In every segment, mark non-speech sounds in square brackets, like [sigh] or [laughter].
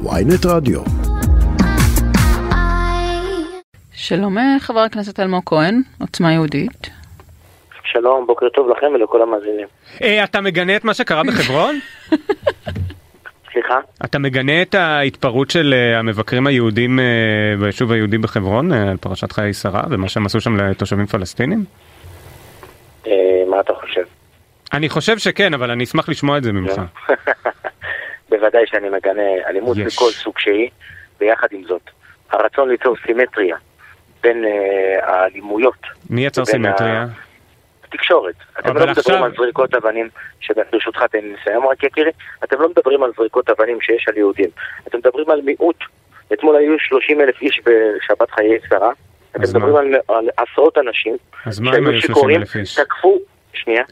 ויינט רדיו. שלום חבר הכנסת אלמוג כהן, עוצמה יהודית. שלום, בוקר טוב לכם ולכל המאזינים. אה, אתה מגנה את מה שקרה בחברון? [laughs] סליחה? אתה מגנה את ההתפרעות של אה, המבקרים היהודים אה, ביישוב היהודי בחברון אה, על פרשת חיי שרה ומה שהם עשו שם לתושבים פלסטינים? אה, מה אתה חושב? אני חושב שכן, אבל אני אשמח לשמוע את זה ממך. [laughs] בוודאי שאני מגנה אלימות יש. מכל סוג שהיא, ויחד עם זאת, הרצון ליצור סימטריה בין אה, האלימויות, מי יצר סימטריה? התקשורת. אתם לא מדברים עכשיו- על זריקות אבנים, שברשותך תן לי לסיים רק יקירי, אתם לא מדברים על זריקות אבנים שיש על יהודים, אתם מדברים על מיעוט. אתמול היו 30 אלף איש בשבת חיי שרה, אתם מדברים? על, על עשרות אנשים אז מה אם היו 30 שיכורים, אלף איש? תקפו, שנייה,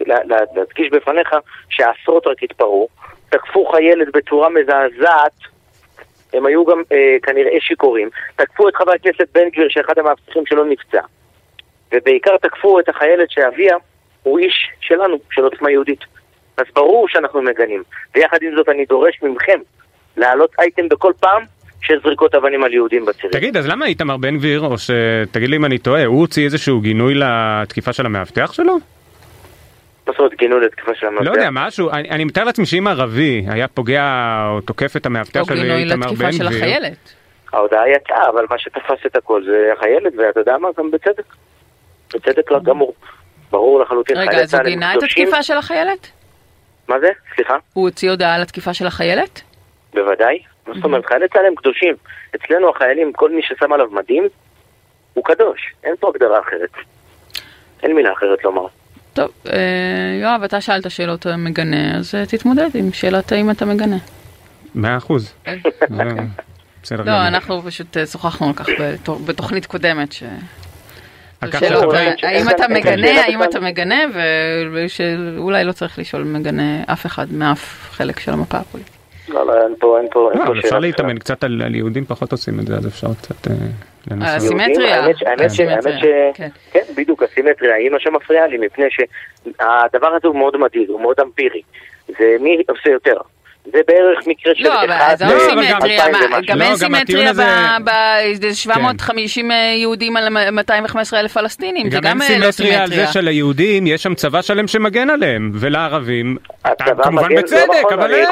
לה- לה- להדגיש בפניך שהעשרות רק התפרעו, תקפו חיילת בצורה מזעזעת, הם היו גם אה, כנראה שיכורים, תקפו את חבר הכנסת בן גביר שאחד המאבטחים שלו נפצע, ובעיקר תקפו את החיילת שאביה הוא איש שלנו, של עוצמה יהודית. אז ברור שאנחנו מגנים, ויחד עם זאת אני דורש מכם להעלות אייטם בכל פעם של זריקות אבנים על יהודים בצירים. תגיד, אז למה איתמר בן גביר, או שתגיד לי אם אני טועה, הוא הוציא איזשהו גינוי לתקיפה של המאבטח שלו? אומרת גינוי לתקיפה של המאבטח? לא יודע, משהו, אני אני מתאר לעצמי שאם ערבי היה פוגע או תוקף את המאבטח או של גינוי איתמר לתקיפה בן של גביר, החיילת. ההודעה יצאה, אבל מה שתפס את הכל זה החיילת, ואתה יודע מה? גם בצדק. בצדק לא גמור. ברור לחלוטין. רגע, אז הוא צה"ל הם גינה את. התקיפה של החיילת? מה זה? סליחה? הוא הוציא הודעה על התקיפה של החיילת? בוודאי. מה זאת אומרת? חיילי צה"ל הם קדושים. אצלנו החיילים, כל מי ששם עליו מדים, הוא קדוש. אין פה הגדרה אחרת. אין מילה אחרת לומר. טוב, אה, יואב, אתה שאלת שאלות מגנה, אז אה, תתמודד עם שאלת האם אתה מגנה. מאה אחוז. [laughs] אה. זה בסדר לא, גמור. אנחנו פשוט אה, שוחחנו על כך בתו- בתוכנית קודמת. ש- אה, האם אתה מגנה, האם. אתה מגנה, ושאולי לא צריך לשאול מגנה אף אחד מאף חלק של המפה הפוליטית. לא, לא, אין פה, אין פה, אין לא, פה אפשר שאלה להתאמן בכלל. קצת על יהודים פחות עושים את זה, אז אפשר קצת אה. הסימטריה. האמת ש- ש... כן. כן, בדיוק, הסימטריה היא מה שמפריע לי, מפני שהדבר הזה הוא מאוד מדאיג, הוא מאוד אמפירי. זה מי עושה יותר. זה בערך מקרה של לא, אבל אחד זה לא, לא סימטריה. גם לא, אין הטיעון סימטריה הזה- ב-750 יהודים על 215 אלף פלסטינים, זה גם אין גם אה, לא סימטריה על זה סימטריה. שליהודים יש שם צבא שלם שמגן עליהם, ולערבים, כמובן בצדק, לא נכון, אבל אין.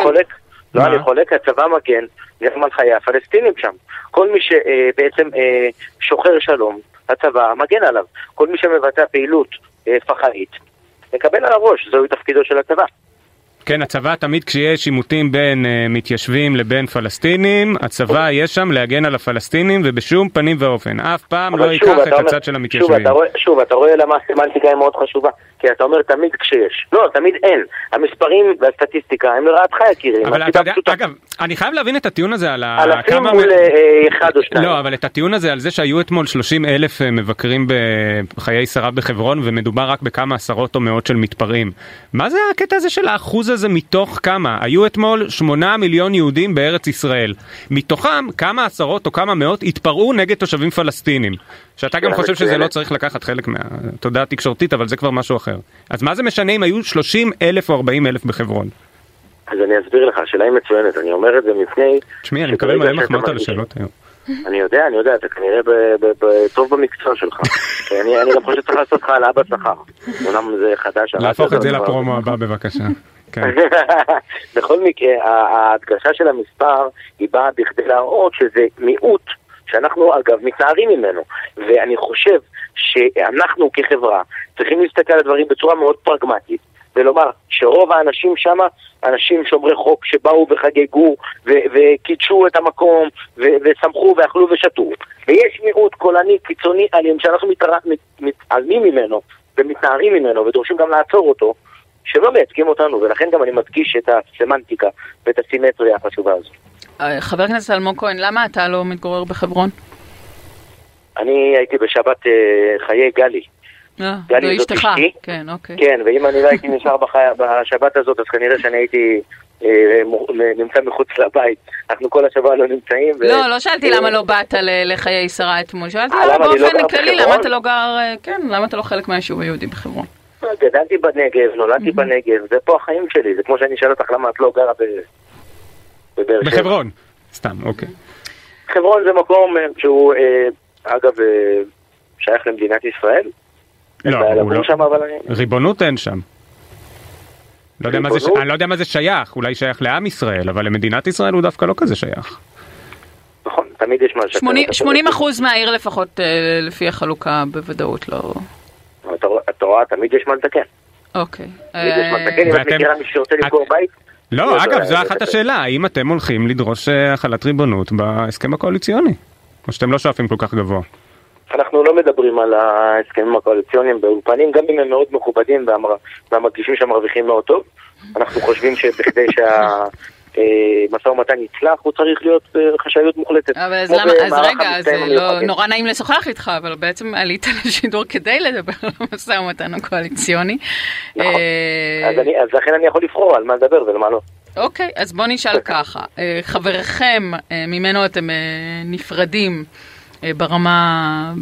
לא? אני חולק, הצבא מגן גם על חיי הפלסטינים שם. כל מי שבעצם שוחר שלום, הצבא מגן עליו. כל מי שמבצע פעילות אה, פח"עית, מקבל על הראש, זהו תפקידו של הצבא. כן, הצבא תמיד כשיש עימותים בין אה, מתיישבים לבין פלסטינים, הצבא יהיה שם להגן על הפלסטינים ובשום פנים ואופן. אף פעם לא שוב, ייקח את אומר- הצד של שוב, המתיישבים. אתה רואה, שוב, אתה רואה למה הסמנטיקה היא מאוד חשובה. כי אתה אומר תמיד כשיש. לא, תמיד אין. המספרים והסטטיסטיקה הם לרעתך יקירי. אבל אתה יודע, הפשוטה. אגב, אני חייב להבין את הטיעון הזה על ה- אלפים כמה... מול אה, אחד או שניים. לא, אבל את הטיעון הזה על זה שהיו אתמול 30 אלף אה, מבקרים בחיי שרה בחברון ומדובר רק בכמה עשרות או מאות של מתפרעים. מה זה הקטע הזה של האחוז הזה מתוך כמה? היו אתמול 8 מיליון יהודים בארץ ישראל. מתוכם כמה עשרות או כמה מאות התפרעו נגד תושבים פלסטינים. שאתה גם שאלה חושב שזה לא. צריך לקחת חלק מהתודעה התקשורתית, אבל זה כבר משהו אחר. אז מה זה משנה אם היו 30 אלף או 40 אלף בחברון? אז אני אסביר לך, השאלה היא מצוינת. אני אומר את זה מפני... תשמעי, אני מקבל מלא מחמאות על השאלות היום. אני יודע, אני יודע, אתה כנראה ב- ב- ב- טוב במקצוע שלך. [laughs] אני אני גם חושב שצריך לעשות לך העלאה בשכר. אומנם זה חדש. להפוך את זה לפרומו הבא בבקשה. כן. [laughs] בכל מקרה, ההדגשה של המספר היא באה בכדי להראות שזה מיעוט שאנחנו אגב מתנערים ממנו. ואני חושב שאנחנו כחברה צריכים להסתכל על הדברים בצורה מאוד פרגמטית. ולומר שרוב האנשים שם, אנשים שומרי חוק שבאו וחגגו וקידשו את המקום ושמחו ואכלו ושתו. ויש מיעוט קולני קיצוני אלים שאנחנו מתעלמים ממנו ומתנערים ממנו ודורשים גם לעצור אותו, שלא מייצגים אותנו, ולכן גם אני מדגיש את הסמנטיקה ואת הסימטריה החשובה הזו. אה, חבר הכנסת אלמוג כהן, למה אתה לא מתגורר בחברון? אני הייתי בשבת אה, חיי גלי, אה, גלי זאת. אשתי. כן, אוקיי. כן, ואם אני לא הייתי נשאר. בשבת הזאת, אז כנראה שאני הייתי נמצא מחוץ לבית. אנחנו כל השבוע לא נמצאים. לא, לא שאלתי למה לא באת לחיי שרה אתמול, שאלתי למה לא באופן כללי? למה אתה לא גר, כן, למה אתה לא חלק מהיישוב היהודי בחברון? גדלתי בנגב, נולדתי בנגב, זה פה החיים שלי. זה כמו שאני אשאל אותך למה את לא גרה. בבאר שבע. בחברון. סתם, אוקיי. חברון זה מקום אה, שהוא, אה, אגב, אה, שייך למדינת ישראל. לא, הוא לא. שם, אבל אני... ריבונות אין שם. לא יודע מה זה? אני לא יודע מה זה שייך, אולי שייך לעם ישראל, אבל למדינת ישראל הוא דווקא לא כזה שייך. נכון, תמיד יש מה לשפר. 80 אתה 80 צודק. אחוז מהעיר לפחות אה, לפי החלוקה בוודאות לא... אתה רואה- תמיד יש מה לתקן. אוקיי. תמיד יש מה אה, לתקן, אם את מכירה מישהו שרוצה את- למכור בית? לא, אגב, זה- זו אחת השאלה, האם אתם הולכים לדרוש אה, החלת ריבונות בהסכם הקואליציוני? או שאתם לא שואפים כל כך גבוה? אנחנו לא מדברים על ההסכמים הקואליציוניים באולפנים, גם אם הם מאוד מכובדים והמר- והמרגישים שהם מרוויחים מאוד טוב. אנחנו חושבים שבכדי [laughs] שהמשא ומתן יצלח, הוא צריך להיות בחשאיות מוחלטת. אבל אז למה, אז רגע, אה, לא. נורא נעים לשוחח איתך, אבל בעצם עלית [laughs] לשידור כדי לדבר על המשא ומתן הקואליציוני. נכון. אה, אז אני- אז לכן אני יכול לבחור על מה לדבר ולמה לא. אוקיי, אז בוא נשאל ככה, אה, חברכם, אה, ממנו אתם אה, נפרדים אה, ברמה,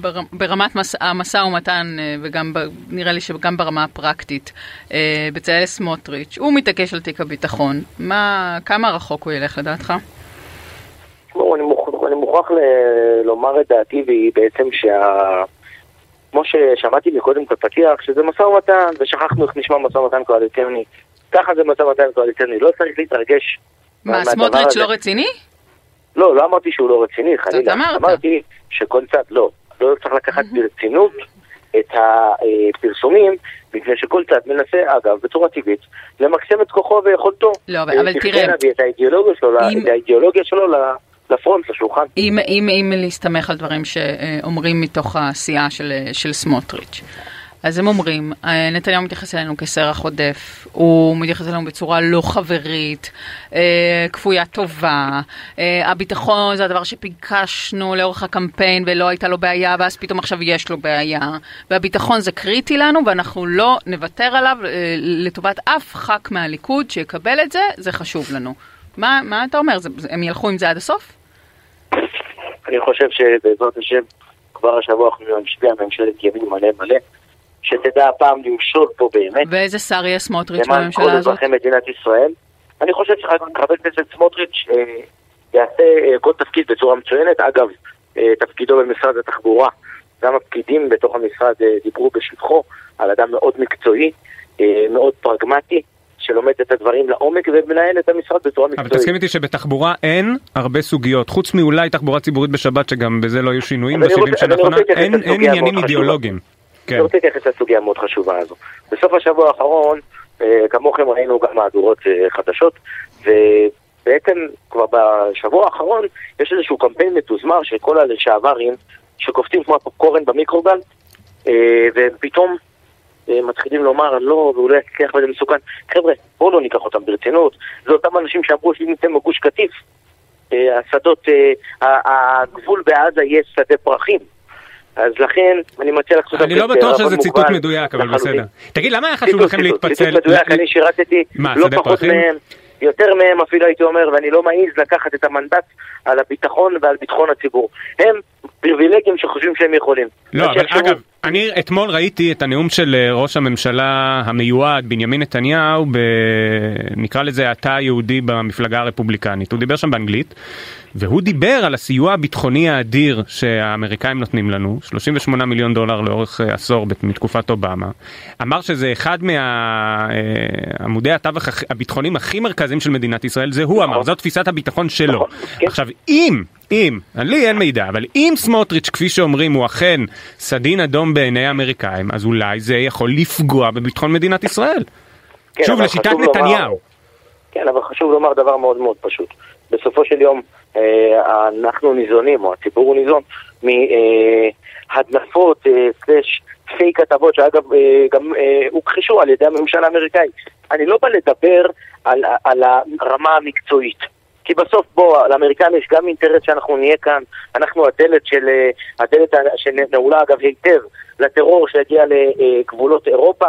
בר- ברמת מס- המשא ומתן, אה, וגם, ב- נראה לי שגם ברמה הפרקטית, אה, בצלאל סמוטריץ', הוא מתעקש על תיק הביטחון, מה, כמה רחוק הוא ילך לדעתך? תשמעו, אני, מוכ... אני מוכרח ל... לומר את דעתי, והיא בעצם שה... כמו ששמעתי מקודם בפתיח, שזה משא ומתן, ושכחנו איך נשמע משא ומתן קואליציוני. ככה זה משא ומתן קואליציוני, לא צריך להתרגש. מה, סמוטריץ'. לא רציני? לא, לא אמרתי שהוא לא רציני, חלילה. אמרת. אמרתי שכל צד, לא, לא צריך לקחת ברצינות את הפרסומים, מפני שכל צד מנסה, אגב, בצורה טבעית, למקסם את כוחו ויכולתו. לא, אבל- ותכף תראה, להביא את האידיאולוגיה שלו, אם- את האידיאולוגיה שלו ל- לפרונט, לשולחן. אם, אם, אם להסתמך על דברים שאומרים מתוך העשייה של, של סמוטריץ'. אז הם אומרים, אה, נתניהו מתייחס אלינו כסרח עודף, הוא מתייחס אלינו בצורה לא חברית, אה, כפויה טובה, אה, הביטחון זה הדבר שביקשנו לאורך הקמפיין ולא הייתה לו בעיה, ואז פתאום עכשיו יש לו בעיה, והביטחון זה קריטי לנו ואנחנו לא נוותר עליו לטובת אף ח"כ מהליכוד שיקבל את זה, זה חשוב לנו. מה, מה אתה אומר, זה, הם ילכו עם זה עד הסוף? אני חושב שבעזרת השם, כבר השבוע אנחנו נשביע ממשלת ימין מלא מלא, שתדע הפעם למשול פה באמת, ואיזה שר יהיה סמוטריץ' למען כל בממשלה הזאת? אזרחי מדינת ישראל. אני חושב שחבר הכנסת סמוטריץ' אה, יעשה אה, כל תפקיד בצורה מצוינת. אגב, אה, תפקידו במשרד התחבורה, גם הפקידים בתוך המשרד דיברו בשבחו על אדם מאוד מקצועי, מאוד פרגמטי, שלומד את הדברים לעומק ומנהל את המשרד בצורה אבל מקצועית. תסכים איתי שבתחבורה אין הרבה סוגיות, חוץ מאולי תחבורה ציבורית בשבת, שגם בזה לא יהיו שינויים אז אני ב-70 רוצה- שנה האחרונה, אין עניינים חשובה. כן. אני רוצה להתייחס לסוגיה המאוד חשובה הזו. בסוף השבוע האחרון, אה, כמוכם ראינו גם מהדורות אה, חדשות, ובעצם כבר בשבוע האחרון יש איזשהו קמפיין מתוזמר של כל הלשעברים שקופצים כמו הפופקורן במיקרוגל, אה, ופתאום מתחילים לומר לא, ואולי יצליח וזה מסוכן. חבר'ה, בואו לא ניקח אותם ברצינות. זה אותם אנשים שאמרו שאם ניתן בגוש קטיף, השדות, הגבול בעזה יהיה שדה פרחים. אז לכן, אני מציע לקחת אני לא בטוח שזה ציטוט מדויק, אבל בסדר. תגיד, למה היה חשוב לכם להתפצל? ציטוט מדויק, אני שירתתי לא פחות? מהם, יותר מהם אפילו הייתי אומר, ואני לא מעז לקחת את המנדט על הביטחון ועל ביטחון הציבור. הם פריבילגים שחושבים שהם יכולים. לא, אבל שיחשבו. אגב, אני אתמול ראיתי את הנאום של אה, ראש הממשלה המיועד בנימין נתניהו, ב... נקרא לזה התא היהודי במפלגה הרפובליקנית. הוא דיבר שם באנגלית, והוא דיבר על הסיוע הביטחוני האדיר שהאמריקאים נותנים לנו, 38 מיליון דולר לאורך אה, עשור מתקופת אובמה. אמר שזה אחד מעמודי התווך הכ- הביטחוניים הכי מרכזיים של מדינת ישראל, זה הוא אמר, זו תפיסת הביטחון שלו. נכון, כן. עכשיו, אם, אם, לי אין מידע, אבל אם סמוטריץ', כפי שאומרים, הוא אכן סדין אדום בעיני האמריקאים, אז אולי זה יכול לפגוע בביטחון מדינת ישראל. כן, שוב, לשיטת חשוב לומר- נתניהו. כן, אבל חשוב לומר דבר מאוד מאוד פשוט. בסופו של יום, אה, אנחנו ניזונים, או הציבור הוא ניזון, מהדלפות, אה, סלש פייק כתבות, שאגב אה, גם אה, הוכחשו על ידי הממשל האמריקאי. אני לא בא לדבר על, על הרמה המקצועית. כי בסוף, בוא, לאמריקאים יש גם אינטרס שאנחנו נהיה כאן, אנחנו הדלת של, אה, הדלת שנעולה אגב היטב לטרור שיגיע לגבולות אירופה,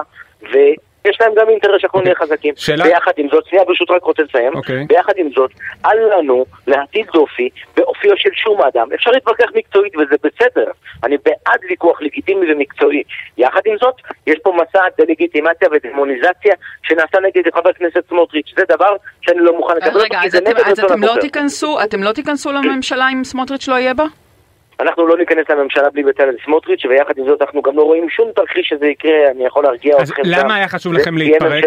יש להם גם אינטרס שאנחנו נהיה חזקים. שאלה- ביחד עם זאת, שנייה ברשות רק רוצה לסיים. אוקיי. ביחד עם זאת, אל לנו להטיל דופי באופיו של שום אדם. אפשר להתווכח מקצועית וזה בסדר. אני בעד ויכוח לגיטימי ומקצועי. יחד עם זאת, יש פה מסע דה-לגיטימציה ודמוניזציה שנעשה נגד חבר הכנסת סמוטריץ'. זה דבר שאני לא מוכן לקבל אז אותו, רגע, אז אתם, אז אתם לא. תיכנסו, אתם לא תיכנסו לממשלה אם סמוטריץ' לא יהיה בה? אנחנו לא ניכנס לממשלה בלי בצלאל סמוטריץ', ויחד עם זאת אנחנו גם לא רואים שום תרחיש שזה יקרה, אני יכול להרגיע אז אתכם. למה שם. היה חשוב לכם להתפרק?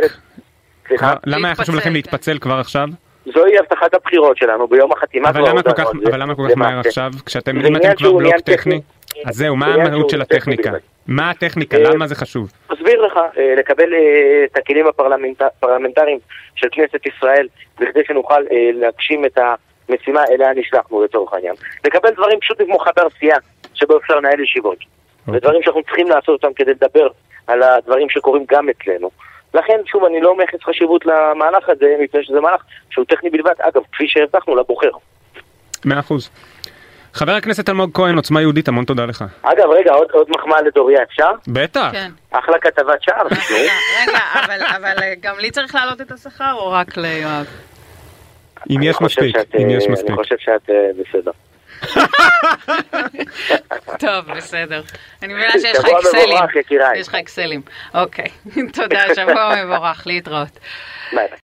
למה היה חשוב לכם. להתפצל כבר עכשיו? זוהי הבטחת הבחירות שלנו ביום החתימה. אבל למה כל כך-. אבל למה כל כך מהר. עכשיו? כשאתם, אם אתם כבר בלוק טכני? אז זהו, מה המהות של טכני הטכניקה? מה הטכניקה? אה, למה זה חשוב? אסביר לך, אה, לקבל אה, את הכלים הפרלמנט- הפרלמנטריים של כנסת ישראל, בכדי שנוכל להגשים את המשימה אליה נשלחנו לצורך העניין. לקבל דברים פשוטים כמו חדר סיעה, שבו אפשר לנהל ישיבות. אוקיי. ודברים שאנחנו צריכים לעשות אותם כדי לדבר על הדברים שקורים גם אצלנו. לכן, שוב, אני לא מייחס חשיבות למהלך הזה, מפני שזה מהלך שהוא טכני בלבד, אגב, כפי שהבטחנו לבוחר. מאה אחוז. חבר הכנסת אלמוג כהן, עוצמה יהודית, המון תודה לך. אגב, רגע, עוד, עוד מחמאה לדוריה, אפשר? בטח. כן. אחלה כתבת שער, [laughs] רגע, אבל, אבל אה, גם לי צריך להעלות את השכר או רק ליואב? אם יש מספיק, אם אה, יש מספיק. אני חושב שאת אה, בסדר. [laughs] טוב, בסדר. אני מבינה שיש לך שבוע אקסלים. מבורך, יקיריי. יש לך אקסלים. אוקיי. [laughs] תודה, שבוע מבורך, להתראות. ביי ביי.